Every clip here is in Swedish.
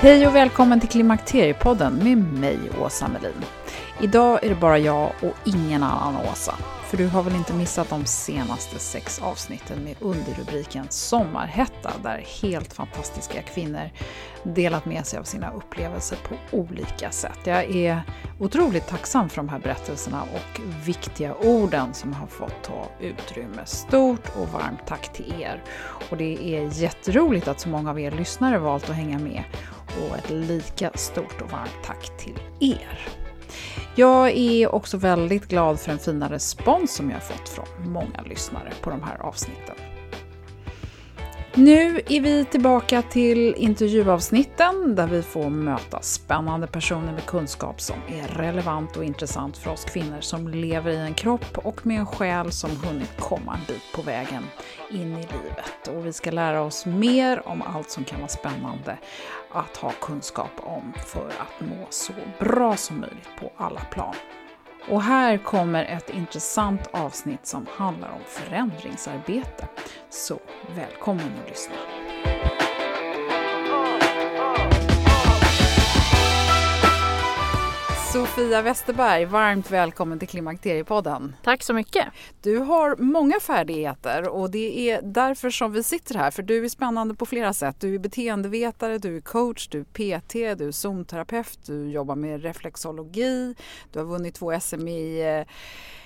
Hej och välkommen till Klimakteriepodden med mig, Åsa Melin. Idag är det bara jag och ingen annan Åsa. För du har väl inte missat de senaste sex avsnitten med underrubriken Sommarhetta, där helt fantastiska kvinnor delat med sig av sina upplevelser på olika sätt. Jag är otroligt tacksam för de här berättelserna och viktiga orden som har fått ta utrymme. Stort och varmt tack till er. Och det är jätteroligt att så många av er lyssnare valt att hänga med och ett lika stort och varmt tack till er. Jag är också väldigt glad för den fina respons som jag har fått från många lyssnare på de här avsnitten. Nu är vi tillbaka till intervjuavsnitten där vi får möta spännande personer med kunskap som är relevant och intressant för oss kvinnor som lever i en kropp och med en själ som hunnit komma en bit på vägen in i livet. Och vi ska lära oss mer om allt som kan vara spännande att ha kunskap om för att må så bra som möjligt på alla plan. Och här kommer ett intressant avsnitt som handlar om förändringsarbete. Så välkommen att lyssna! Sofia Westerberg, varmt välkommen till Klimakteriepodden. Tack så mycket. Du har många färdigheter och det är därför som vi sitter här. För du är spännande på flera sätt. Du är beteendevetare, du är coach, du är PT, du är zonterapeut, du jobbar med reflexologi, du har vunnit två SM i eh,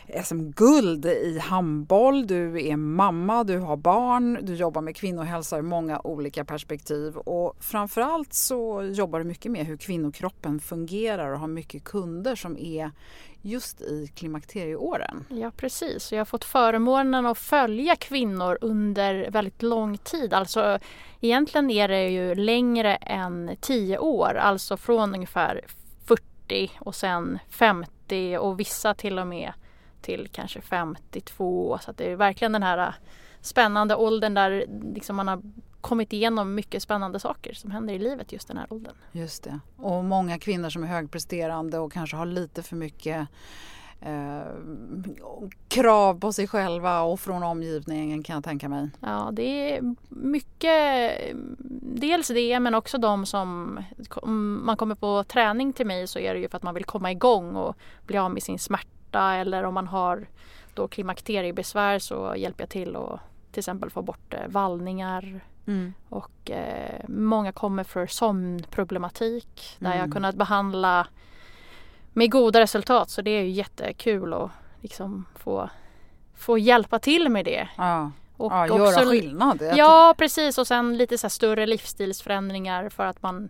Eh, SM-guld i handboll, du är mamma, du har barn, du jobbar med kvinnohälsa ur många olika perspektiv och framförallt så jobbar du mycket med hur kvinnokroppen fungerar och har mycket kunder som är just i klimakterieåren. Ja precis, jag har fått förmånen att följa kvinnor under väldigt lång tid. Alltså egentligen är det ju längre än 10 år, alltså från ungefär 40 och sen 50 och vissa till och med till kanske 52. Så det är verkligen den här äh, spännande åldern där liksom man har kommit igenom mycket spännande saker som händer i livet just den här åldern. Just det. Och många kvinnor som är högpresterande och kanske har lite för mycket eh, krav på sig själva och från omgivningen kan jag tänka mig. Ja, det är mycket, dels det men också de som, om man kommer på träning till mig så är det ju för att man vill komma igång och bli av med sin smärta smärta eller om man har då klimakteriebesvär så hjälper jag till att till exempel få bort eh, vallningar. Mm. Och eh, många kommer för sömnproblematik där mm. jag kunnat behandla med goda resultat så det är ju jättekul att liksom få, få hjälpa till med det. Ja. Och ja, också, göra skillnad. Ja precis och sen lite så större livsstilsförändringar för att man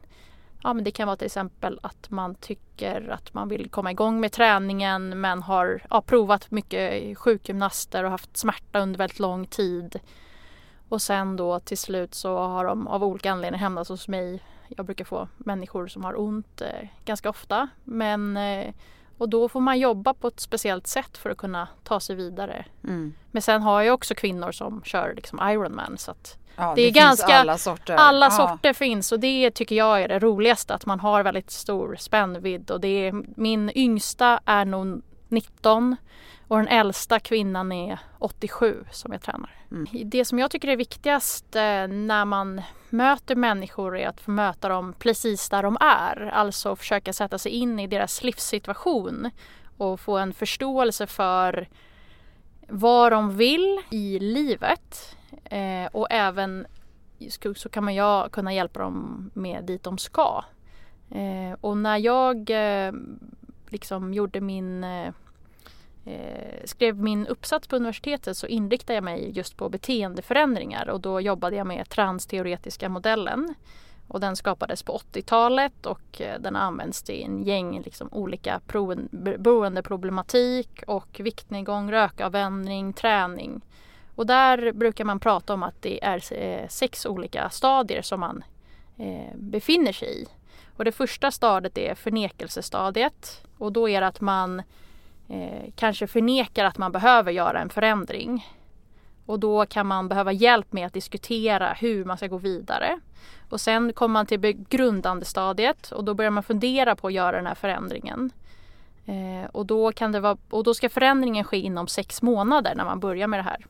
Ja, men det kan vara till exempel att man tycker att man vill komma igång med träningen men har ja, provat mycket sjukgymnaster och haft smärta under väldigt lång tid. Och sen då till slut så har de av olika anledningar hamnat hos mig. Jag brukar få människor som har ont eh, ganska ofta men eh, Och då får man jobba på ett speciellt sätt för att kunna ta sig vidare. Mm. Men sen har jag också kvinnor som kör liksom Ironman så att Ja, Det är finns ganska- alla sorter. alla Ja. sorter finns och det tycker jag är det roligaste att man har väldigt stor spännvidd och det är, min yngsta är nog 19 och den äldsta kvinnan är 87 som jag tränar. Mm. Det som jag tycker är viktigast eh, när man möter människor är att få möta dem precis där de är. Alltså försöka sätta sig in i deras livssituation och få en förståelse för vad de vill i livet eh, och även så kan man jag kunna hjälpa dem med dit de ska. Eh, och när jag eh, liksom gjorde min eh, eh, skrev min uppsats på universitetet så inriktade jag mig just på beteendeförändringar och då jobbade jag med transteoretiska modellen. Och den skapades på 80-talet och eh, den används i en gäng liksom, olika boendeproblematik och viktnedgång, rökavvänjning, träning. Och där brukar man prata om att det är eh, sex olika stadier som man eh, befinner sig i. Och det första stadiet är förnekelsestadiet och då är det att man eh, kanske förnekar att man behöver göra en förändring. Och då kan man behöva hjälp med att diskutera hur man ska gå vidare. Och sen kommer man till begrundande stadiet och då börjar man fundera på att göra den här förändringen. Eh, och, då kan det vara, och då ska förändringen ske inom sex månader när man börjar med det här.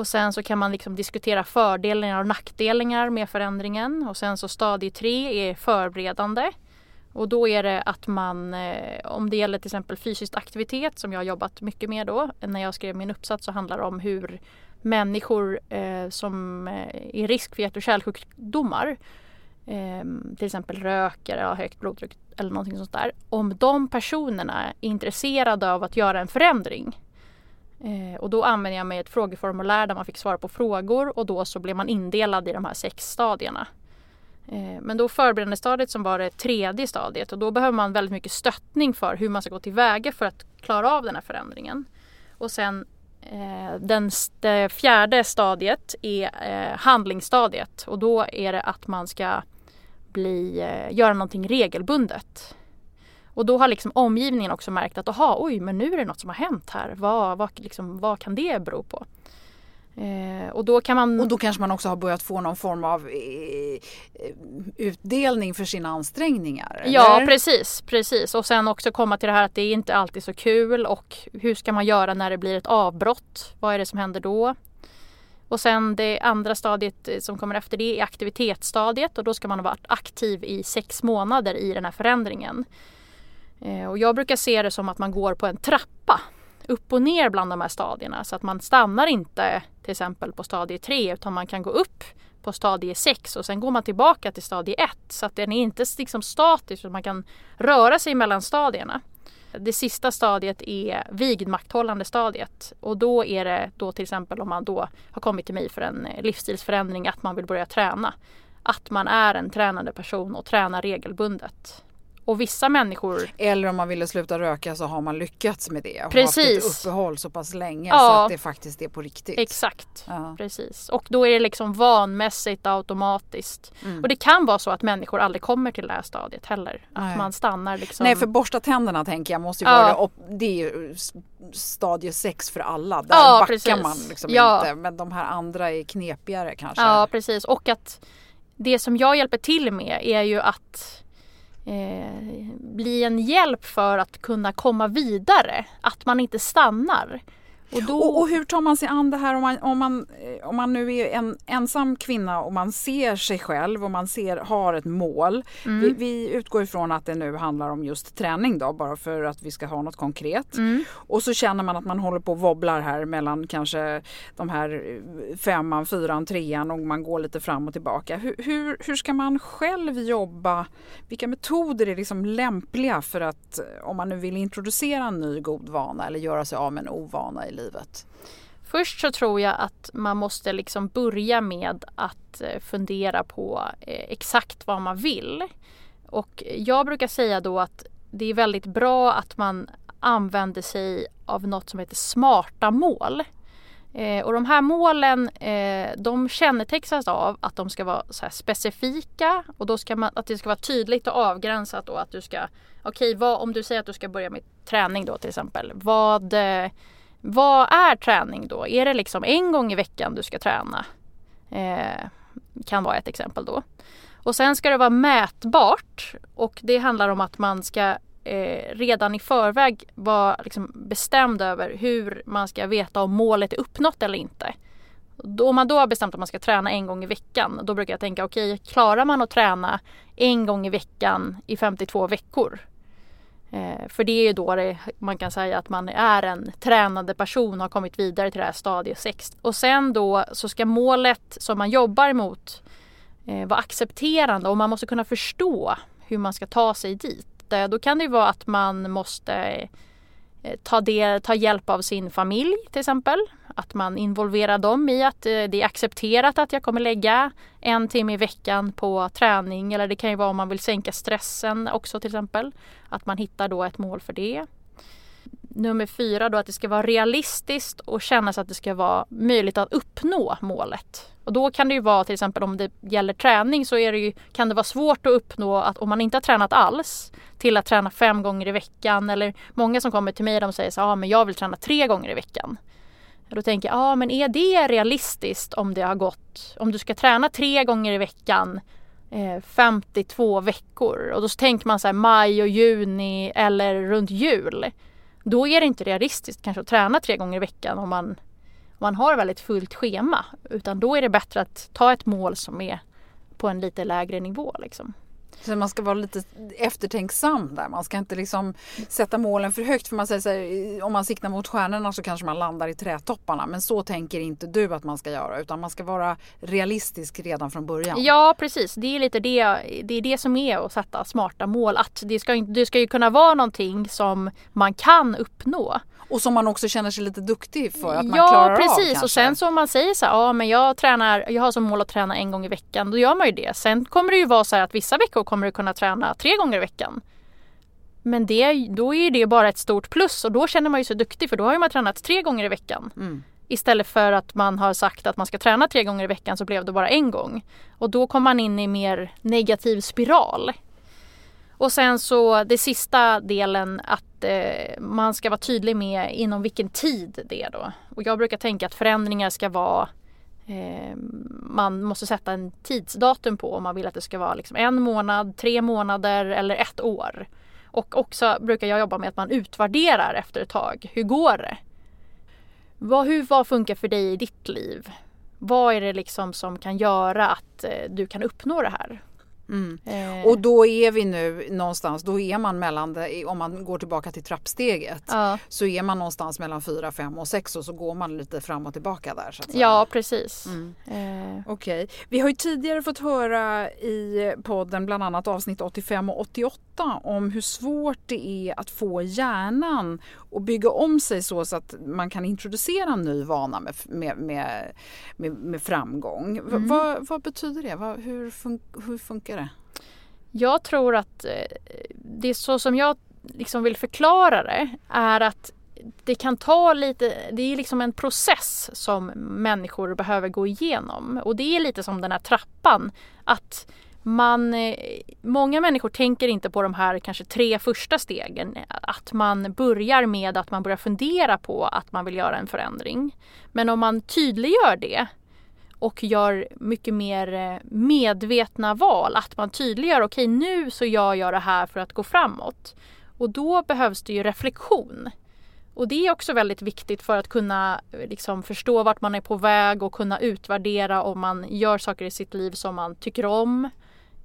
Och sen så kan man liksom diskutera fördelar och nackdelar med förändringen. Och sen så stadie tre är förberedande. Och då är det att man, eh, om det gäller till exempel fysisk aktivitet som jag har jobbat mycket med då. När jag skrev min uppsats så handlar det om hur människor eh, som är i risk för hjärt och kärlsjukdomar eh, till exempel röker har högt blodtryck eller någonting sånt där. Om de personerna är intresserade av att göra en förändring Eh, och då använde jag mig ett frågeformulär där man fick svara på frågor och då så blev man indelad i de här sex stadierna. Eh, men då förberedande stadiet som var det tredje stadiet och då behöver man väldigt mycket stöttning för hur man ska gå tillväga för att klara av den här förändringen. Och sen eh, den, det fjärde stadiet är eh, handlingsstadiet och då är det att man ska bli, eh, göra någonting regelbundet. Och då har liksom omgivningen också märkt att aha, oj, men nu är det något som har hänt här. Vad, vad, liksom, vad kan det bero på? Eh, och då kan man... Och då kanske man också har börjat få någon form av eh, eh, utdelning för sina ansträngningar? Ja eller? precis, precis. Och sen också komma till det här att det är inte alltid så kul och hur ska man göra när det blir ett avbrott? Vad är det som händer då? Och sen det andra stadiet eh, som kommer efter det är aktivitetsstadiet och då ska man ha varit aktiv i sex månader i den här förändringen. Eh, och jag brukar se det som att man går på en trappa upp och ner bland de här stadierna så att man stannar inte till exempel på stadie 3 utan man kan gå upp på stadie 6 och sen går man tillbaka till stadie 1 så att den är inte liksom statisk utan man kan röra sig mellan stadierna. Det sista stadiet är vigdmakthållande stadiet och då är det då till exempel om man då har kommit till mig för en eh, livsstilsförändring att man vill börja träna. Att man är en tränande person och tränar regelbundet. Och vissa människor Eller om man ville sluta röka så har man lyckats med det och Precis. haft ett uppehåll så pass länge Ja. så att det faktiskt är på riktigt. Exakt, Ja. precis. Och då är det liksom vanmässigt automatiskt. Mm. Och det kan vara så att människor aldrig kommer till det här stadiet heller. Nej. Att man stannar liksom. Nej för borsta tänderna tänker jag måste ju Ja. vara det, op- det är ju stadie 6 för alla. Där Ja, backar precis. man liksom Ja. inte men de här andra är knepigare kanske. Ja, precis. Och att det som jag hjälper till med är ju att eh, bli en hjälp för att kunna komma vidare. Att man inte stannar. Och då, Och, och hur tar man sig an det här om man, om man, eh, om man nu är en ensam kvinna och man ser sig själv och man ser, har ett mål. Mm. Vi, vi utgår ifrån att det nu handlar om just träning då bara för att vi ska ha något konkret. Mm. Och så känner man att man håller på och wobblar här mellan kanske de här eh, femman, fyran, trean och man går lite fram och tillbaka. Hur, hur, hur ska man själv jobba? Vilka metoder är liksom lämpliga för att eh, om man nu vill introducera en ny god vana eller göra sig av med en ovana i livet? Först så tror jag att man måste liksom börja med att eh, fundera på eh, exakt vad man vill. Och jag brukar säga då att det är väldigt bra att man använder sig av något som heter smarta mål. Eh, och de här målen eh, de kännetecknas av att de ska vara så specifika och då ska man, att det ska vara tydligt och avgränsat Då, att du ska okay, vad, om du säger att du ska börja med träning då till exempel. Vad, eh, vad är träning då? Är det liksom en gång i veckan du ska träna? Eh, kan vara ett exempel då. Och sen ska det vara mätbart och det handlar om att man ska eh, redan i förväg vara liksom bestämd över hur man ska veta om målet är uppnått eller inte. Då, om man då har bestämt att man ska träna en gång i veckan då brukar jag tänka okej, okay, klarar man att träna en gång i veckan i 52 veckor? Eh, för det är ju då det, man kan säga att man är en tränande person och har kommit vidare till det här stadie 6. Och sen då så ska målet som man jobbar mot eh, vara accepterande och man måste kunna förstå hur man ska ta sig dit. Eh, då kan det ju vara att man måste eh, ta, del, ta hjälp av sin familj till exempel. Att man involverar dem i att eh, det är accepterat att jag kommer lägga en timme i veckan på träning. Eller det kan ju vara om man vill sänka stressen också till exempel. Att man hittar då ett mål för det. Nummer fyra då att det ska vara realistiskt och kännas att det ska vara möjligt att uppnå målet. Och då kan det ju vara till exempel om det gäller träning så är det ju, kan det vara svårt att uppnå att om man inte har tränat alls till att träna fem gånger i veckan eller många som kommer till mig de säger så ja ah, men jag vill träna tre gånger i veckan. Då tänker jag, ja ah, men är det realistiskt om det har gått, om du ska träna tre gånger i veckan eh, 52 veckor och då tänker man så här maj och juni eller runt jul. Då är det inte realistiskt kanske att träna tre gånger i veckan om man man har väldigt fullt schema. Utan då är det bättre att ta ett mål som är på en lite lägre nivå. Liksom. Så man ska vara lite eftertänksam där. Man ska inte liksom sätta målen för högt. För man säger så här, om man siktar mot stjärnorna så kanske man landar i trädtopparna. Men så tänker inte du att man ska göra. Utan man ska vara realistisk redan från början. Ja precis. Det är lite det, det, är det som är att sätta smarta mål. Att det ska, det ska ju kunna vara någonting som man kan uppnå. Och som man också känner sig lite duktig för att man ja, klarar precis. av. Ja precis och sen så om man säger så här, ja men jag tränar, jag har som mål att träna en gång i veckan. Då gör man ju det. Sen kommer det ju vara så här att vissa veckor kommer du kunna träna tre gånger i veckan. Men det, då är det bara ett stort plus och då känner man ju sig duktig för då har man tränat tre gånger i veckan. Mm. Istället för att man har sagt att man ska träna tre gånger i veckan så blev det bara en gång. Och då kommer man in i mer negativ spiral. Och sen så det sista delen att eh, man ska vara tydlig med inom vilken tid det är då. Och jag brukar tänka att förändringar ska vara eh, man måste sätta en tidsdatum på om man vill att det ska vara liksom en månad, tre månader eller ett år. Och också brukar jag jobba med att man utvärderar efter ett tag. Hur går det? Vad, hur, vad funkar för dig i ditt liv? Vad är det liksom som kan göra att eh, du kan uppnå det här? Mm. Eh. Och då är vi nu någonstans, då är man mellan, det, om man går tillbaka till trappsteget, ja. så är man någonstans mellan 4, 5 och 6 och så går man lite fram och tillbaka där. Så. Ja, precis. Mm. Eh. Okej. Okay. Vi har ju tidigare fått höra i podden, bland annat avsnitt 85 och 88, om hur svårt det är att få hjärnan att bygga om sig så, så att man kan introducera en ny vana med, med, med, med, med framgång. Mm. Vad, vad betyder det? Vad, hur, fun hur funkar det? Jag tror att eh, det är så som jag liksom vill förklara det är att det kan ta lite, det är liksom en process som människor behöver gå igenom. Och det är lite som den här trappan. Att man, eh, många människor tänker inte på de här kanske tre första stegen. Att man börjar med att man börjar fundera på att man vill göra en förändring. Men om man tydliggör det och gör mycket mer eh, medvetna val. Att man tydliggör, okej okay, nu så gör jag det här för att gå framåt. Och då behövs det ju reflektion. Och det är också väldigt viktigt för att kunna eh, liksom, förstå vart man är på väg och kunna utvärdera om man gör saker i sitt liv som man tycker om.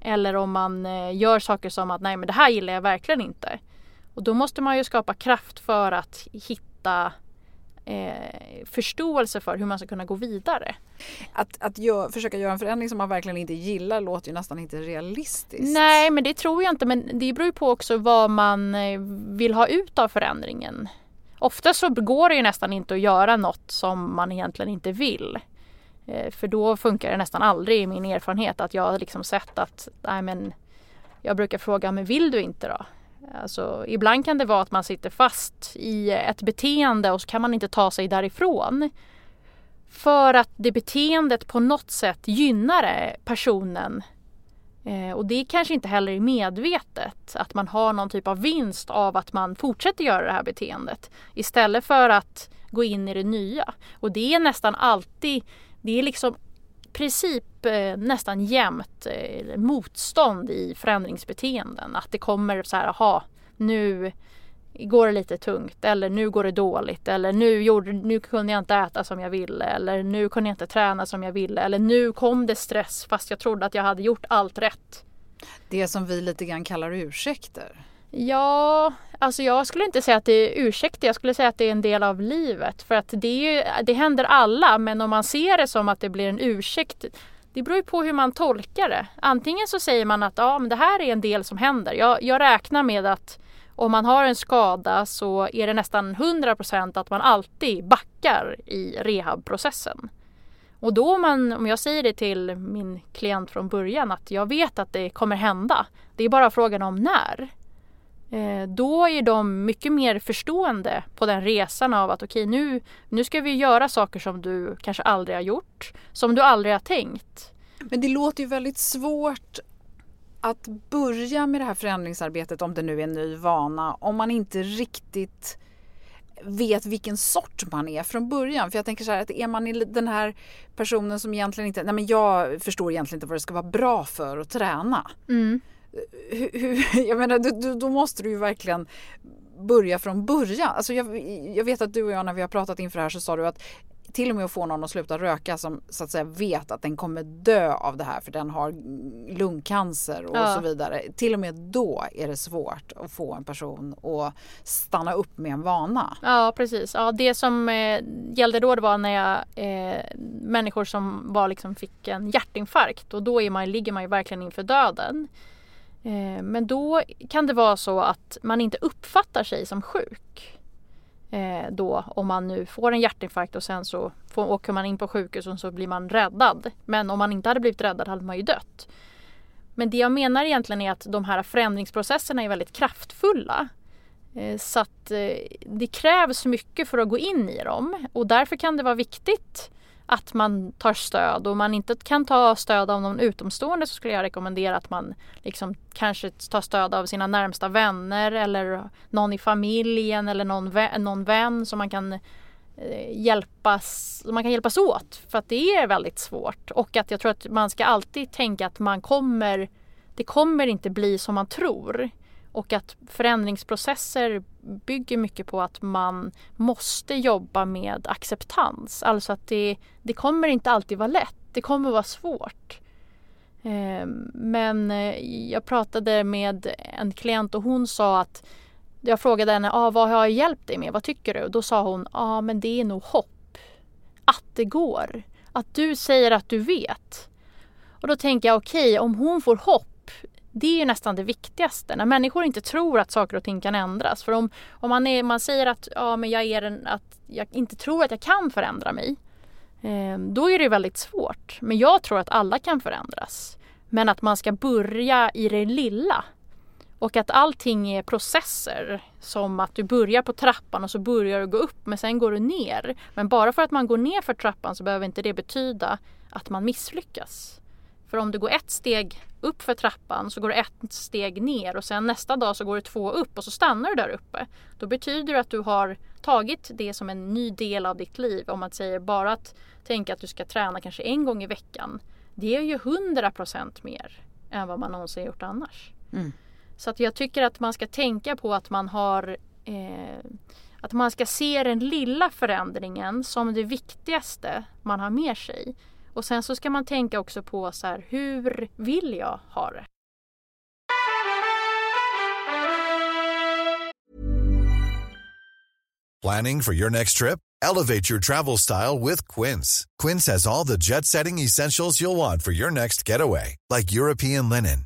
Eller om man eh, gör saker som att nej men det här gillar jag verkligen inte. Och då måste man ju skapa kraft för att hitta eh, förståelse för hur man ska kunna gå vidare. Att, att gör, försöka göra en förändring som man verkligen inte gillar låter ju nästan inte realistiskt. Nej, men det tror jag inte. Men det beror ju på också vad man eh, vill ha ut av förändringen. Ofta så går det ju nästan inte att göra något som man egentligen inte vill. Eh, för då funkar det nästan aldrig i min erfarenhet att jag har liksom sett att nej men jag brukar fråga men vill du inte då? Alltså, ibland kan det vara att man sitter fast i ett beteende och så kan man inte ta sig därifrån. för att det beteendet på något sätt gynnar personen. Eh, och det kanske inte heller är medvetet att man har någon typ av vinst av att man fortsätter göra det här beteendet. Istället för att gå in i det nya. Och det är nästan alltid, det är liksom princip eh, nästan jämt eh, motstånd i förändringsbeteenden. Att det kommer så här, aha, nu går det lite tungt eller nu går det dåligt eller nu, gjorde, nu kunde jag inte äta som jag ville eller nu kunde jag inte träna som jag ville eller nu kom det stress fast jag trodde att jag hade gjort allt rätt. Det som vi lite grann kallar ursäkter. Ja, alltså jag skulle inte säga att det är ursäkter. Jag skulle säga att det är en del av livet. För att det, är ju, det händer alla, men om man ser det som att det blir en ursäkt det beror ju på hur man tolkar det. Antingen så säger man att ja, men det här är en del som händer. Jag, jag räknar med att om man har en skada så är det nästan 100% att man alltid backar i rehabprocessen. Och då om, man, om jag säger det till min klient från början att jag vet att det kommer hända. Det är bara frågan om när. Eh, då är de mycket mer förstående på den resan av att okej okay, nu, nu ska vi göra saker som du kanske aldrig har gjort, som du aldrig har tänkt. Men det låter ju väldigt svårt att börja med det här förändringsarbetet om det nu är en ny vana om man inte riktigt vet vilken sort man är från början. För jag tänker så här att är man den här personen som egentligen inte, nej men jag förstår egentligen inte vad det ska vara bra för att träna. Mm jag menar, då, då måste du ju verkligen börja från början. Alltså jag, jag, vet att du och jag när vi har pratat inför det här så sa du att till och med att få någon att sluta röka som så att säga vet att den kommer dö av det här för den har lungcancer och ja. så vidare. Till och med då är det svårt att få en person att stanna upp med en vana. Ja precis. Ja, det som eh, gällde då det var när jag eh, människor som var liksom fick en hjärtinfarkt och då är man, ligger man ju verkligen inför döden. Eh, men då kan det vara så att man inte uppfattar sig som sjuk. Eh, då om man nu får en hjärtinfarkt och sen så får, åker man in på sjukhus och så blir man räddad. Men om man inte hade blivit räddad hade man ju dött. Men det jag menar egentligen är att de här förändringsprocesserna är väldigt kraftfulla. Eh, så att eh, det krävs mycket för att gå in i dem och därför kan det vara viktigt att man tar stöd och om man inte kan ta stöd av någon utomstående så skulle jag rekommendera att man liksom kanske tar stöd av sina närmsta vänner eller någon i familjen eller någon, vän, någon vän som man kan eh, hjälpas, man kan hjälpas åt för att det är väldigt svårt och att jag tror att man ska alltid tänka att man kommer det kommer inte bli som man tror. Och att förändringsprocesser bygger mycket på att man måste jobba med acceptans. Alltså att det, det kommer inte alltid vara lätt. Det kommer vara svårt. Ehm, men eh, jag pratade med en klient och hon sa att jag frågade henne ah, vad har jag hjälpt dig med, vad tycker du? Och då sa hon ah, men det är nog hopp. Att det går. Att du säger att du vet. Och då tänker jag okej, okay, om hon får hopp det är ju nästan det viktigaste. När människor inte tror att saker och ting kan ändras. För om, om man, är, man säger att, ja, men jag, är en, att jag inte tror att jag kan förändra mig. Eh, då är det väldigt svårt. Men jag tror att alla kan förändras. Men att man ska börja i det lilla. Och att allting är processer. Som att du börjar på trappan och så börjar du gå upp men sen går du ner. Men bara för att man går ner för trappan så behöver inte det betyda att man misslyckas. För om du går ett steg upp för trappan så går du ett steg ner och sen nästa dag så går du två upp och så stannar du där uppe. Då betyder det att du har tagit det som en ny del av ditt liv. Om man säger bara att tänka att du ska träna kanske en gång i veckan. Det är ju hundra procent mer än vad man någonsin gjort annars. Mm. Så att jag tycker att man ska tänka på att man har eh, att man ska se den lilla förändringen som det viktigaste man har med sig. Och sen så ska man tänka också på så här, hur vill jag ha det? Planning for your next trip? Elevate your travel style with Quince. Quince has all the jet-setting essentials you'll want for your next getaway, like European linen,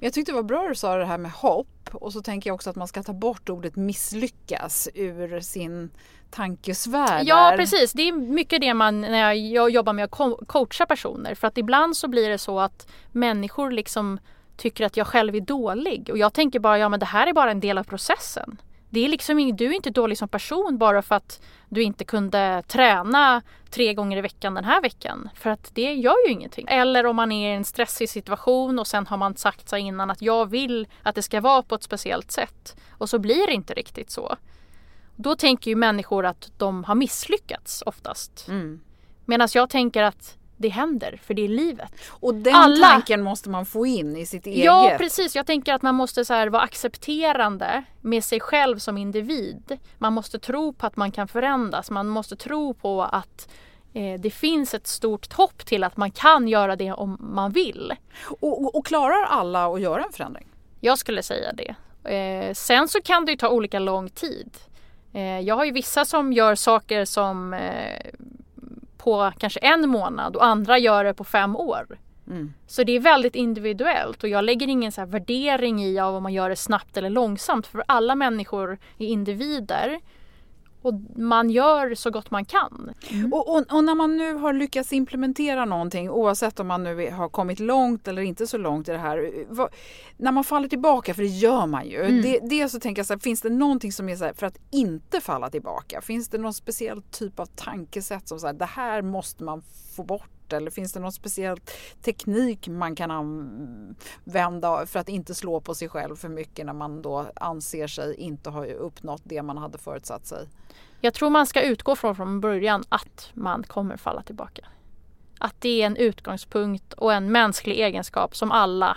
Jag tyckte det var bra du sa det här med hopp och så tänker jag också att man ska ta bort ordet misslyckas ur sin tankesvärld. Ja precis, det är mycket det man när jag, jobbar med att co- coacha personer för att ibland så blir det så att människor liksom tycker att jag själv är dålig och jag tänker bara ja men det här är bara en del av processen. Det är liksom, du är inte dålig som person bara för att du inte kunde träna tre gånger i veckan den här veckan. För att det gör ju ingenting. Eller om man är i en stressig situation och sen har man sagt sig innan att jag vill att det ska vara på ett speciellt sätt. Och så blir det inte riktigt så. Då tänker ju människor att de har misslyckats oftast. Mm. Medan jag tänker att det händer, för det är livet. Och den Alla- tanken måste man få in i sitt eget. Ja precis, jag tänker att man måste så här vara accepterande med sig själv som individ. Man måste tro på att man kan förändras, man måste tro på att eh, det finns ett stort hopp till att man kan göra det om man vill. Och, och, och klarar alla att göra en förändring? Jag skulle säga det. Eh, sen så kan det ju ta olika lång tid. Eh, jag har ju vissa som gör saker som eh, på kanske en månad och andra gör det på fem år. Mm. Så det är väldigt individuellt och jag lägger ingen så värdering i av om man gör det snabbt eller långsamt för alla människor är individer. Och man gör så gott man kan. Och, och, och när man nu har lyckats implementera någonting oavsett om man nu har kommit långt eller inte så långt i det här. Vad, när man faller tillbaka, för det gör man ju. Mm. Det, det så tänker jag så här, finns det någonting som är så här, för att inte falla tillbaka? Finns det någon speciell typ av tankesätt som så här, det här måste man få bort? Eller finns det någon speciell teknik man kan använda för att inte slå på sig själv för mycket när man då anser sig inte ha uppnått det man hade förutsatt sig? Jag tror man ska utgå från från början att man kommer falla tillbaka. Att det är en utgångspunkt och en mänsklig egenskap som alla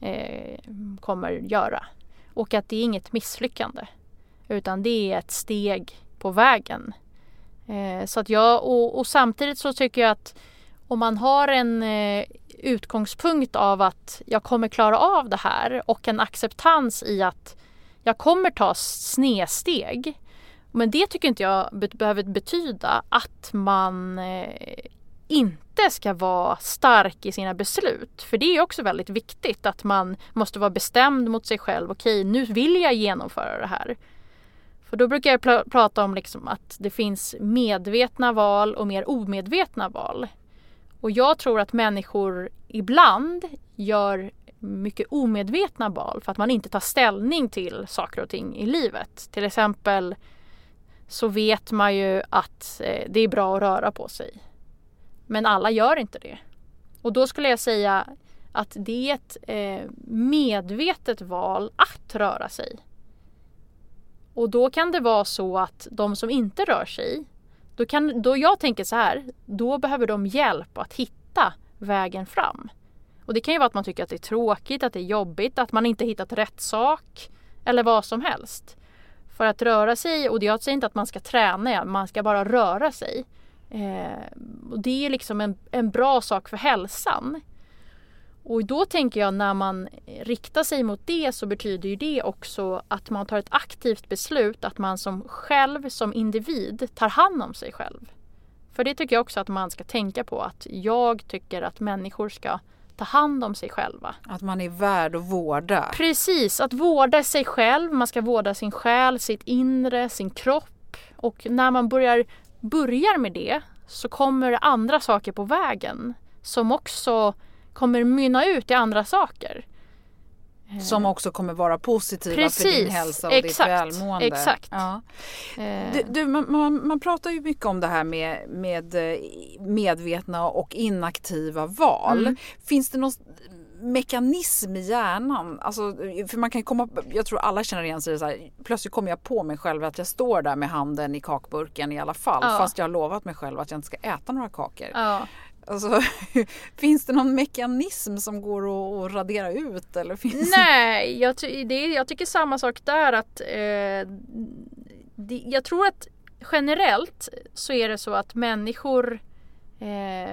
eh, kommer göra. Och att det är inget misslyckande. Utan det är ett steg på vägen. Eh, så att jag, och, och samtidigt så tycker jag att om man har en eh, utgångspunkt av att jag kommer klara av det här och en acceptans i att jag kommer ta snedsteg. Men det tycker inte jag be- behöver betyda att man eh, inte ska vara stark i sina beslut. För det är också väldigt viktigt att man måste vara bestämd mot sig själv. Okej, nu vill jag genomföra det här. För då brukar jag pl- prata om liksom att det finns medvetna val och mer omedvetna val. Och jag tror att människor ibland gör mycket omedvetna val för att man inte tar ställning till saker och ting i livet. Till exempel så vet man ju att eh, det är bra att röra på sig. Men alla gör inte det. Och då skulle jag säga att det är ett eh, medvetet val att röra sig. Och då kan det vara så att de som inte rör sig, då, kan, då jag tänker så här, då behöver de hjälp att hitta vägen fram. Och det kan ju vara att man tycker att det är tråkigt, att det är jobbigt, att man inte hittat rätt sak eller vad som helst. För att röra sig, och jag säger inte att man ska träna, man ska bara röra sig. Eh, och det är liksom en, en bra sak för hälsan. Och då tänker jag när man riktar sig mot det så betyder ju det också att man tar ett aktivt beslut att man som själv, som individ, tar hand om sig själv. För det tycker jag också att man ska tänka på att jag tycker att människor ska ta hand om sig själva. Att man är värd att vårda. Precis, att vårda sig själv. Man ska vårda sin själ, sitt inre, sin kropp. Och när man börjar, börjar med det så kommer andra saker på vägen som också kommer mynna ut i andra saker. Som också kommer vara positiva Precis, för din hälsa och exakt, ditt välmående. exakt. Ja. Eh, Du, du, man, man, man pratar ju mycket om det här med, med eh, medvetna och inaktiva val. Mm. Finns det någon mekanism i hjärnan? Alltså, för man kan komma, jag tror alla känner igen sig så här, plötsligt kommer jag på mig själv att jag står där med handen i kakburken i alla fall Ja. fast jag har lovat mig själv att jag inte ska äta några kakor. ja. Alltså, finns det någon mekanism som går att, radera ut? Eller finns Nej, jag, ty- det, jag tycker samma sak där att eh, det, jag tror att generellt så är det så att människor eh,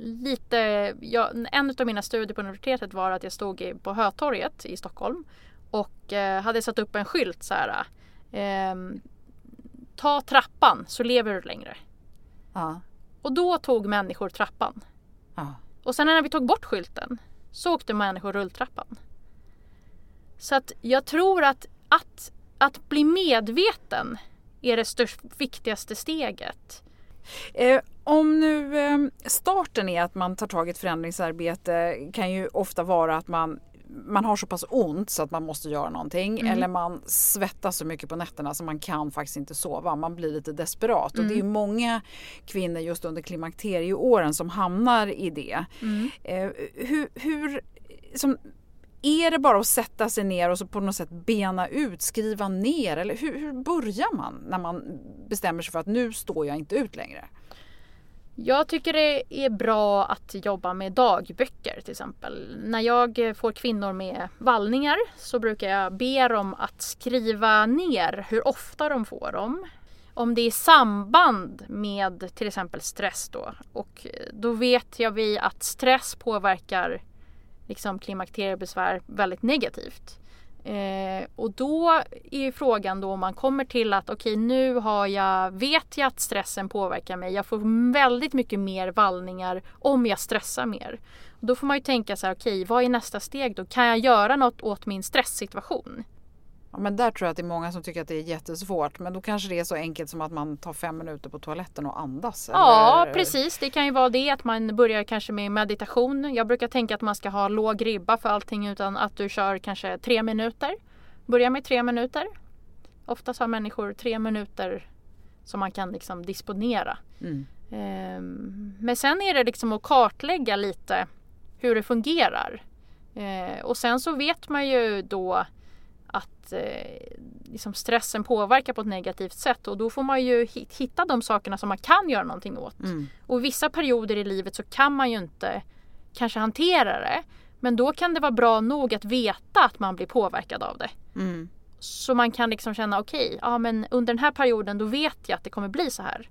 lite, ja, en av mina studier på universitetet var att jag stod på Hötorget i Stockholm och eh, hade satt upp en skylt så här. ehm, ta trappan så lever du längre. Ja, Och då tog människor trappan. ja. Och sen när vi tog bort skylten så åkte människor rulltrappan. Så att jag tror att, att, att bli medveten är det störst, viktigaste steget. Eh, om nu eh, starten är att man tar tag i ett förändringsarbete kan ju ofta vara att man man har så pass ont så att man måste göra någonting eller man svettas så mycket på nätterna så man kan faktiskt inte sova. Man blir lite desperat och det är ju många kvinnor just under klimakterieåren som hamnar i det. Eh, hur, hur som, är det bara att sätta sig ner och så på något sätt bena ut, skriva ner eller hur, hur börjar man när man bestämmer sig för att nu står jag inte ut längre? Jag tycker det är bra att jobba med dagböcker till exempel. När jag får kvinnor med vallningar så brukar jag be dem att skriva ner hur ofta de får dem. Om det är i samband med till exempel stress då. Och då vet jag vi att stress påverkar liksom klimakteriebesvär väldigt negativt. Eh, och då är frågan då om man kommer till att okej nu har jag, vet jag att stressen påverkar mig. Jag får väldigt mycket mer vallningar om jag stressar mer. Och då får man ju tänka så här, okej vad är nästa steg då? Kan jag göra något åt min stresssituation? Ja, men där tror jag att det är många som tycker att det är jättesvårt. Men då kanske det är så enkelt som att man tar fem minuter på toaletten och andas. Ja, eller? precis. Det kan ju vara det att man börjar kanske med meditation. Jag brukar tänka att man ska ha låg ribba för allting utan att du kör kanske tre minuter. Börja med tre minuter. Oftast har människor tre minuter som man kan liksom disponera. Mm. Ehm, Men sen är det liksom att kartlägga lite hur det fungerar. Eh, Och sen så vet man ju då att eh, liksom stressen påverkar på ett negativt sätt och då får man ju hit- hitta de sakerna som man kan göra någonting åt. Mm. Och vissa perioder i livet så kan man ju inte kanske hantera det. Men då kan det vara bra nog att veta att man blir påverkad av det. Mm. Så man kan liksom känna okej, ja men under den här perioden då vet jag att det kommer bli så här.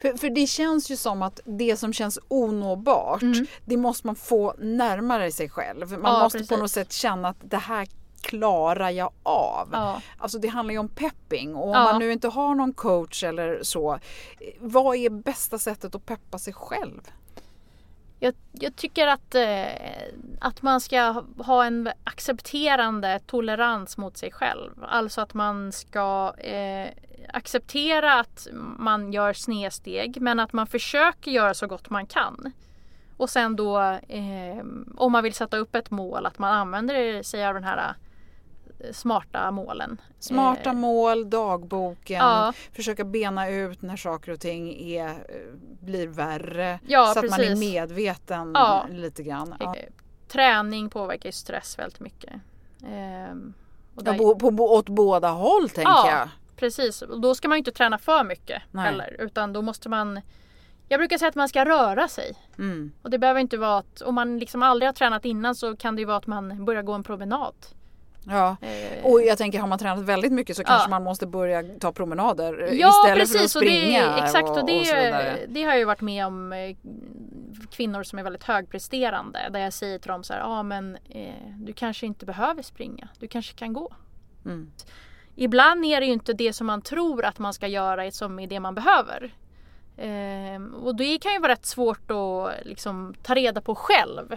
För, för det känns ju som att det som känns onåbart, Mm. det måste man få närmare sig själv. Man Ja, måste på precis. något sätt känna att det här klarar jag av. Ja. Alltså det handlar ju om pepping och om Ja. man nu inte har någon coach eller så, vad är bästa sättet att peppa sig själv? Jag, jag tycker att, eh, att man ska ha en accepterande tolerans mot sig själv. Alltså att man ska eh, acceptera att man gör snedsteg men att man försöker göra så gott man kan. Och sen då eh, om man vill sätta upp ett mål att man använder sig av den här smarta målen. Smarta Eh, mål, dagboken, Ja. försöka bena ut när saker och ting är, eh, blir värre. Ja, så att man är precis. medveten Ja. lite grann. Eh, Träning påverkar ju stress väldigt mycket. Ehm, och där- på, bo, åt båda håll tänker Ja. jag. Precis, och då ska man ju inte träna för mycket Nej. heller. Utan då måste man Jag brukar säga att man ska röra sig. Mm. Och det behöver inte vara att om man liksom aldrig har tränat innan så kan det ju vara att man börjar gå en promenad. Ja. Eh, Och jag tänker har man tränat väldigt mycket så Ja. kanske man måste börja ta promenader eh, Ja istället för att precis och springa. det, exakt och, och, det, och så det har jag ju varit med om eh, kvinnor som är väldigt högpresterande där jag säger till dem så här, ja ah, men eh, du kanske inte behöver springa, du kanske kan gå. Mm. Ibland är det ju inte det som man tror att man ska göra som är det man behöver. Ehm, och det kan ju vara rätt svårt att liksom, ta reda på själv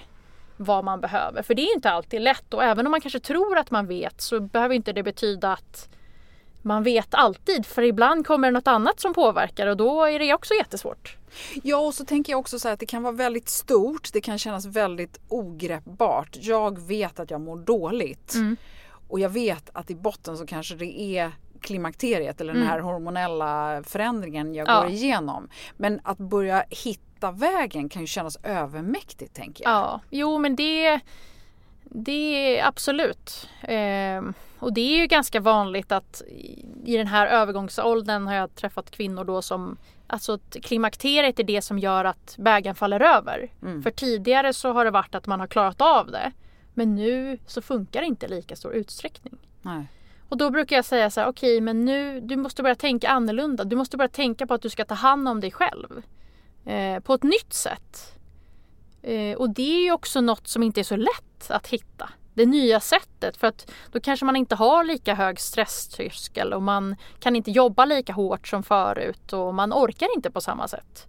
vad man behöver. För det är inte alltid lätt och även om man kanske tror att man vet så behöver inte det betyda att man vet alltid. För ibland kommer det något annat som påverkar och då är det också jättesvårt. Ja och så tänker jag också så här att det kan vara väldigt stort. Det kan kännas väldigt ogreppbart. Jag vet att jag mår dåligt. Mm. Och jag vet att i botten så kanske det är klimakteriet eller den Mm. här hormonella förändringen jag Ja. går igenom. Men att börja hitta vägen kan ju kännas övermäktigt tänker jag. Ja, jo men det, det är absolut. Ehm, och det är ju ganska vanligt att i, den här övergångsåldern har jag träffat kvinnor då som Alltså klimakteriet är det som gör att bägaren faller över. Mm. För tidigare så har det varit att man har klarat av det. Men nu så funkar det inte i lika stor utsträckning. Nej. Och då brukar jag säga så här, okej men nu, du måste börja tänka annorlunda. Du måste börja tänka på att du ska ta hand om dig själv. Eh, på ett nytt sätt. Eh, och det är ju också något som inte är så lätt att hitta. Det nya sättet för att då kanske man inte har lika hög stresströskel och man kan inte jobba lika hårt som förut och man orkar inte på samma sätt.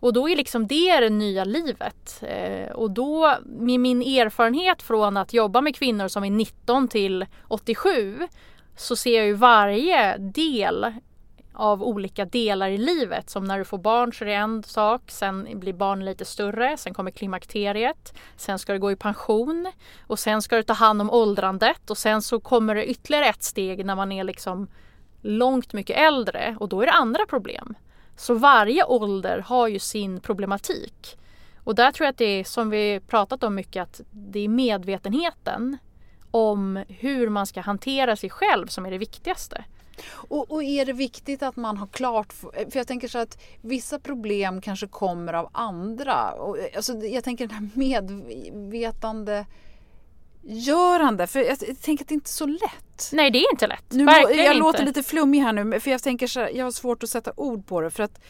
Och då är liksom det det nya livet. Eh, och då med min erfarenhet från att jobba med kvinnor som är 19 till 87 så ser jag ju varje del av olika delar i livet. Som när du får barn så är det en sak, sen blir barn lite större, sen kommer klimakteriet, sen ska du gå i pension och sen ska du ta hand om åldrandet och sen så kommer det ytterligare ett steg när man är liksom långt mycket äldre och då är det andra problem. Så varje ålder har ju sin problematik. Och där tror jag att det är som vi pratat om mycket att det är medvetenheten om hur man ska hantera sig själv som är det viktigaste. Och, och är det viktigt att man har klart för, eh, för jag tänker så att vissa problem kanske kommer av andra. Och, eh, alltså, jag tänker den här medvetande görande. För jag, jag tänker att det inte är så lätt. Nej det är inte lätt. Nu, Verkligen jag inte. låter lite flummig här nu för jag tänker så här, jag har svårt att sätta ord på det för att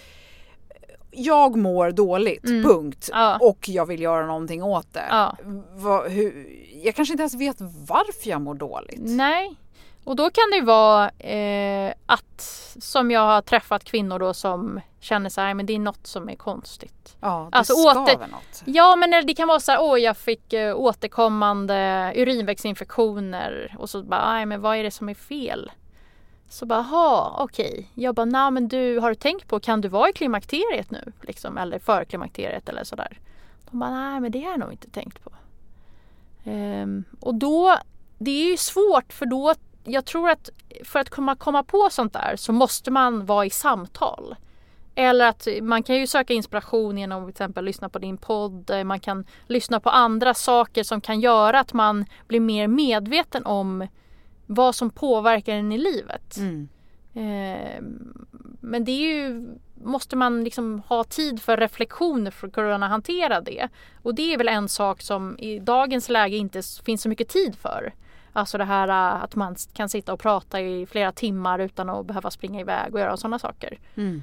jag mår dåligt, Mm. punkt. Ja. Och jag vill göra någonting åt det. Ja. Vad, hur, jag kanske inte ens vet varför jag mår dåligt. Nej. Och då kan det vara eh, att som jag har träffat kvinnor då som känner så här, men det är något som är konstigt. Ja, det Alltså, skaver åter- något. Ja men det kan vara så här, åh jag fick eh, återkommande urinvägsinfektioner och så bara, nej men vad är det som är fel? Så bara, ha okej. Jag bara, nej men du har du tänkt på, kan du vara i klimakteriet nu? Liksom, eller förklimakteriet eller sådär. De bara, nej men det har jag nog inte tänkt på. Ehm, och då, det är ju svårt för då, jag tror att för att komma, komma på sånt där så måste man vara i samtal. Eller att man kan ju söka inspiration genom till exempel lyssna på din podd. eh, Man kan lyssna på andra saker som kan göra att man blir mer medveten om vad som påverkar en i livet. Mm. Eh, men det är ju, måste man liksom ha tid för reflektioner för att kunna hantera det. Och det är väl en sak som i dagens läge inte finns så mycket tid för. Alltså det här eh, att man kan sitta och prata i flera timmar utan att behöva springa iväg och göra sådana saker. Mm.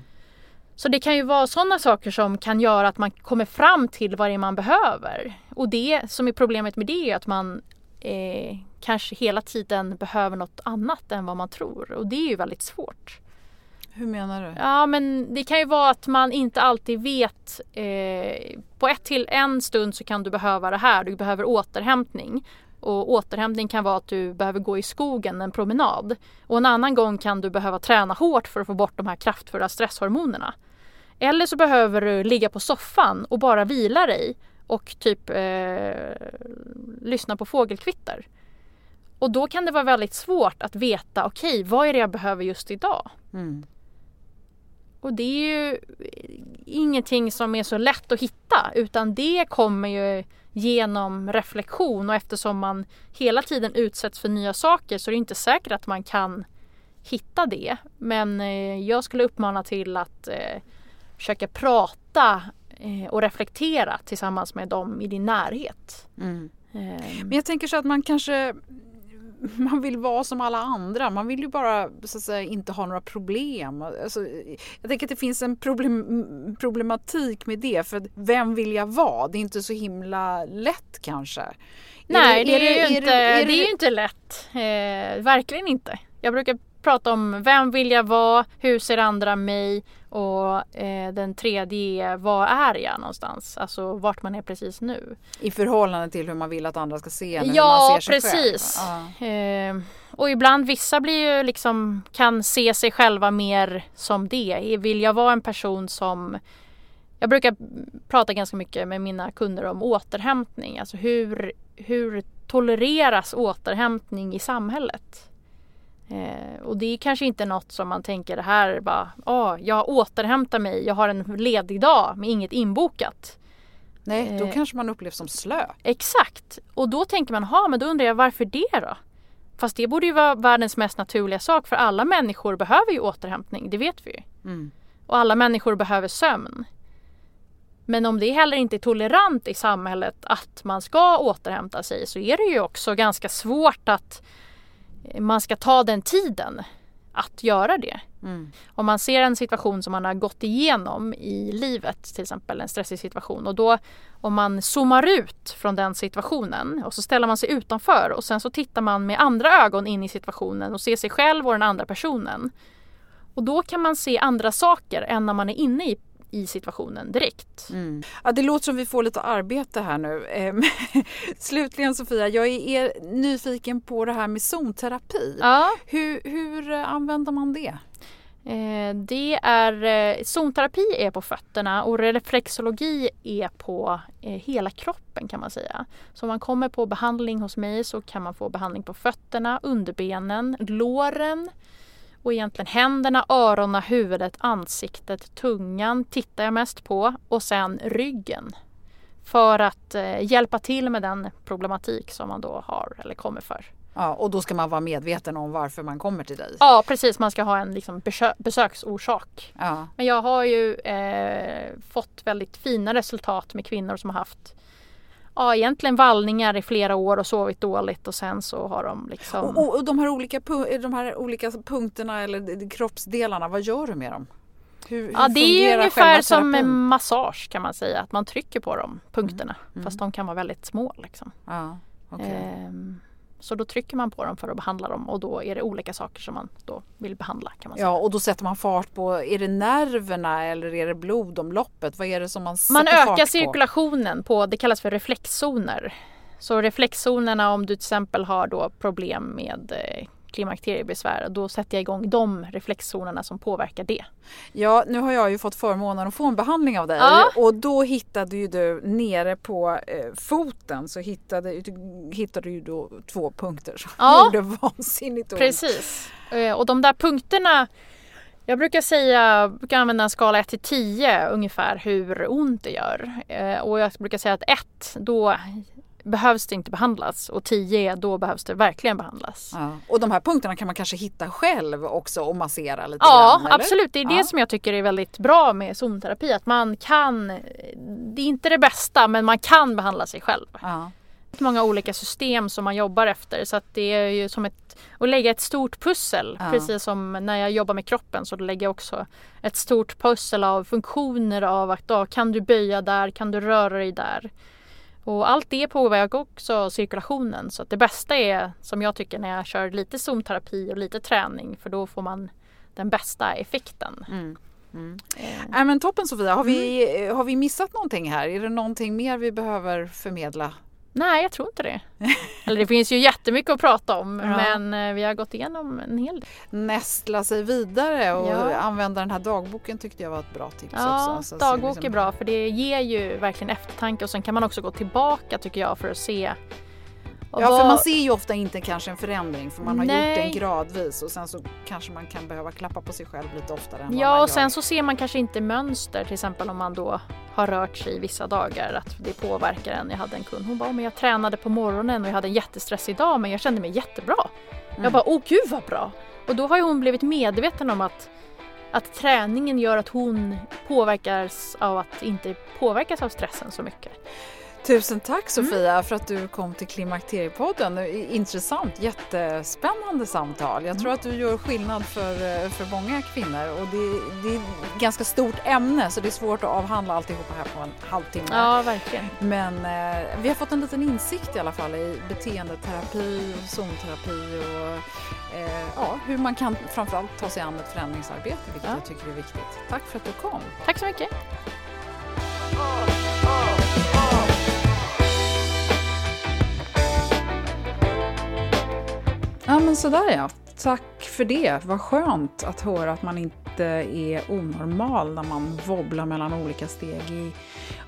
Så det kan ju vara sådana saker som kan göra att man kommer fram till vad det är man behöver. Och det som är problemet med det är att man eh, kanske hela tiden behöver något annat än vad man tror. Och det är ju väldigt svårt. Hur menar du? Ja men det kan ju vara att man inte alltid vet. Eh, på ett till en stund så kan du behöva det här. Du behöver återhämtning. Och återhämtning kan vara att du behöver gå i skogen en promenad. Och en annan gång kan du behöva träna hårt för att få bort de här kraftfulla stresshormonerna. Eller så behöver du ligga på soffan och bara vila dig och typ eh, lyssna på fågelkvitter. Och då kan det vara väldigt svårt att veta, okej, okay, vad är det jag behöver just idag? Mm. Och det är ju ingenting som är så lätt att hitta utan det kommer ju genom reflektion och eftersom man hela tiden utsätts för nya saker så är det inte säkert att man kan hitta det. Men eh, jag skulle uppmana till att eh, försöka prata eh, och reflektera tillsammans med dem i din närhet. Mm. Men jag tänker så att man kanske man vill vara som alla andra. Man vill ju bara så att säga, inte ha några problem. Alltså, jag tänker att det finns en problem, problematik med det. För vem vill jag vara? Det är inte så himla lätt kanske. Nej, är det, är det, är det, inte, det, är ju inte lätt. Eh, verkligen inte. Jag brukar prata om vem vill jag vara, hur ser andra mig och eh, den tredje är vad är jag någonstans? Alltså vart man är precis nu. I förhållande till hur man vill att andra ska se en? Ja, ser precis. Själv. Eh, och ibland vissa blir ju liksom kan se sig själva mer som det. Vill jag vara en person som jag brukar prata ganska mycket med mina kunder om återhämtning. Alltså hur, hur tolereras återhämtning i samhället? Eh, och det är kanske inte något som man tänker det här bara, oh, jag återhämtar mig, jag har en ledig dag med inget inbokat. Nej, då eh, kanske man upplevs som slö. Exakt, och då tänker man, ha men då undrar jag varför det då? Fast det borde ju vara världens mest naturliga sak för alla människor behöver ju återhämtning, det vet vi ju. Mm. Och alla människor behöver sömn. Men om det heller inte är tolerant i samhället att man ska återhämta sig så är det ju också ganska svårt att man ska ta den tiden att göra det. Mm. Om man ser en situation som man har gått igenom i livet, till exempel en stressig situation och då om man zoomar ut från den situationen och så ställer man sig utanför och sen så tittar man med andra ögon in i situationen och ser sig själv och den andra personen. Och då kan man se andra saker än när man är inne i i situationen direkt. Mm. Ja, det låter som vi får lite arbete här nu. Ehm, slutligen Sofia, jag är nyfiken på det här med zonterapi. Ja. Hur, hur eh, använder man det? Eh, det är, eh, zonterapi är på fötterna och reflexologi är på hela kroppen kan man säga. Så om man kommer på behandling hos mig så kan man få behandling på fötterna, underbenen, låren, och egentligen händerna, öronen, huvudet, ansiktet, tungan tittar jag mest på och sen ryggen. För att eh, hjälpa till med den problematik som man då har eller kommer för. Ja, och då ska man vara medveten om varför man kommer till dig. Ja precis, man ska ha en liksom, besö besöksorsak. Ja. Men jag har ju eh, fått väldigt fina resultat med kvinnor som har haft ja, egentligen vallningar i flera år och sovit dåligt och sen så har de liksom... Och, och de, här olika, de här olika punkterna eller kroppsdelarna, vad gör du med dem? Hur, ja, det är ungefär som en massage kan man säga, att man trycker på de punkterna. Mm. Fast de kan vara väldigt små. Liksom. Ja, okay. ehm, så då trycker man på dem för att behandla dem och då är det olika saker som man då vill behandla. kan man säga. Ja och då sätter man fart på, är det nerverna eller är det blodomloppet? Vad är det som man sätter Man ökar fart på? cirkulationen på, det kallas för reflexzoner. Så reflexzonerna om du till exempel har då problem med eh, klimakteriebesvär. Då sätter jag igång de reflexzonerna som påverkar det. Ja, nu har jag ju fått förmånen att få en behandling av dig ja. och då hittade ju du nere på eh, foten så hittade, hittade du då två punkter som ja. gjorde vansinnigt ont. Precis. Eh, och de där punkterna jag brukar säga, jag brukar använda en skala 1 till 10 ungefär hur ont det gör. Eh, och jag brukar säga att 1 då behövs det inte behandlas och 10 då behövs det verkligen behandlas. Ja. Och de här punkterna kan man kanske hitta själv också och massera lite Ja grann, absolut, det är ja. det som jag tycker är väldigt bra med zonterapi. Att man kan, det är inte det bästa men man kan behandla sig själv. Ja. Många olika system som man jobbar efter så att det är ju som ett, att lägga ett stort pussel. Ja. Precis som när jag jobbar med kroppen så lägger jag också ett stort pussel av funktioner av att då, kan du böja där, kan du röra dig där. Och allt det påverkar också cirkulationen så att det bästa är som jag tycker när jag kör lite zoomterapi och lite träning för då får man den bästa effekten. Mm. Mm. Eh. Äh, men toppen Sofia, har vi, mm. har vi missat någonting här? Är det någonting mer vi behöver förmedla? Nej, jag tror inte det. Eller det finns ju jättemycket att prata om ja. men eh, vi har gått igenom en hel del. Nästla sig vidare och ja. använda den här dagboken tyckte jag var ett bra tips ja, också. Dagbok liksom... är bra för det ger ju verkligen eftertanke och sen kan man också gå tillbaka tycker jag för att se Och Ja, vad- för man ser ju ofta inte kanske en förändring för man har gjort Nej. den gradvis och sen så kanske man kan behöva klappa på sig själv lite oftare än vad man Ja, och sen så ser man kanske inte mönster, till exempel om man då har rört sig vissa dagar, att det påverkar en. Jag hade en kund, hon bara, men jag tränade på morgonen och jag hade en jättestressig dag men jag kände mig jättebra. Mm. Jag bara, åh gud vad bra! Och då har ju hon blivit medveten om att, att träningen gör att hon påverkas av att inte påverkas av stressen så mycket. Tusen tack Sofia för att du kom till Klimakteriepodden. Intressant, jättespännande samtal. Jag tror att du gör skillnad för, eh, för många kvinnor och det, det är ett ganska stort ämne så det är svårt att avhandla alltihopa här på en halvtimme. Ja, verkligen. Men eh, vi har fått en liten insikt i alla fall i beteendeterapi, zonterapi och eh, ja, hur man kan framförallt ta sig an ett förändringsarbete vilket Ja. jag tycker är viktigt. Tack för att du kom. Tack så mycket! Ja men sådär ja. Tack för det. Vad skönt att höra att man inte är onormal när man wobblar mellan olika steg i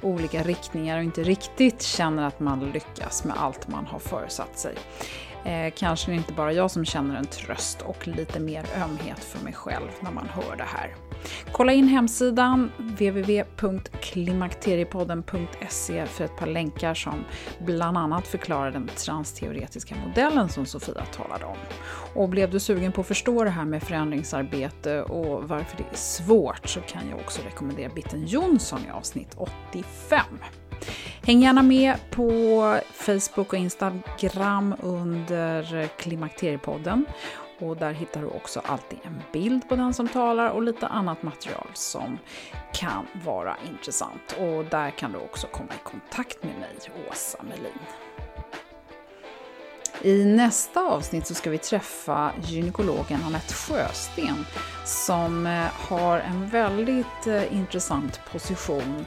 olika riktningar och inte riktigt känner att man lyckas med allt man har föresatt sig. Eh, kanske är det inte bara jag som känner en tröst och lite mer ömhet för mig själv när man hör det här. Kolla in hemsidan www.klimakteriepodden.se för ett par länkar som bland annat förklarar den transteoretiska modellen som Sofia talade om. Och blev du sugen på att förstå det här med förändringsarbete och varför det är svårt så kan jag också rekommendera Bitten Jonsson i avsnitt 85. Häng gärna med på Facebook och Instagram under Klimakteriepodden. Och där hittar du också alltid en bild på den som talar och lite annat material som kan vara intressant. Och där kan du också komma i kontakt med mig, Åsa Melin. I nästa avsnitt så ska vi träffa gynekologen Anette Sjösten som eh, har en väldigt eh, intressant position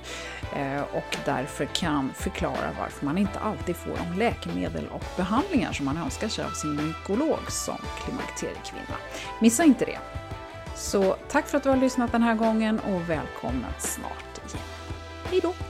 eh, och därför kan förklara varför man inte alltid får de läkemedel och behandlingar som man önskar sig av sin gynekolog som klimakteriekvinna. Missa inte det! Så tack för att du har lyssnat den här gången och välkommen snart igen. Hej då!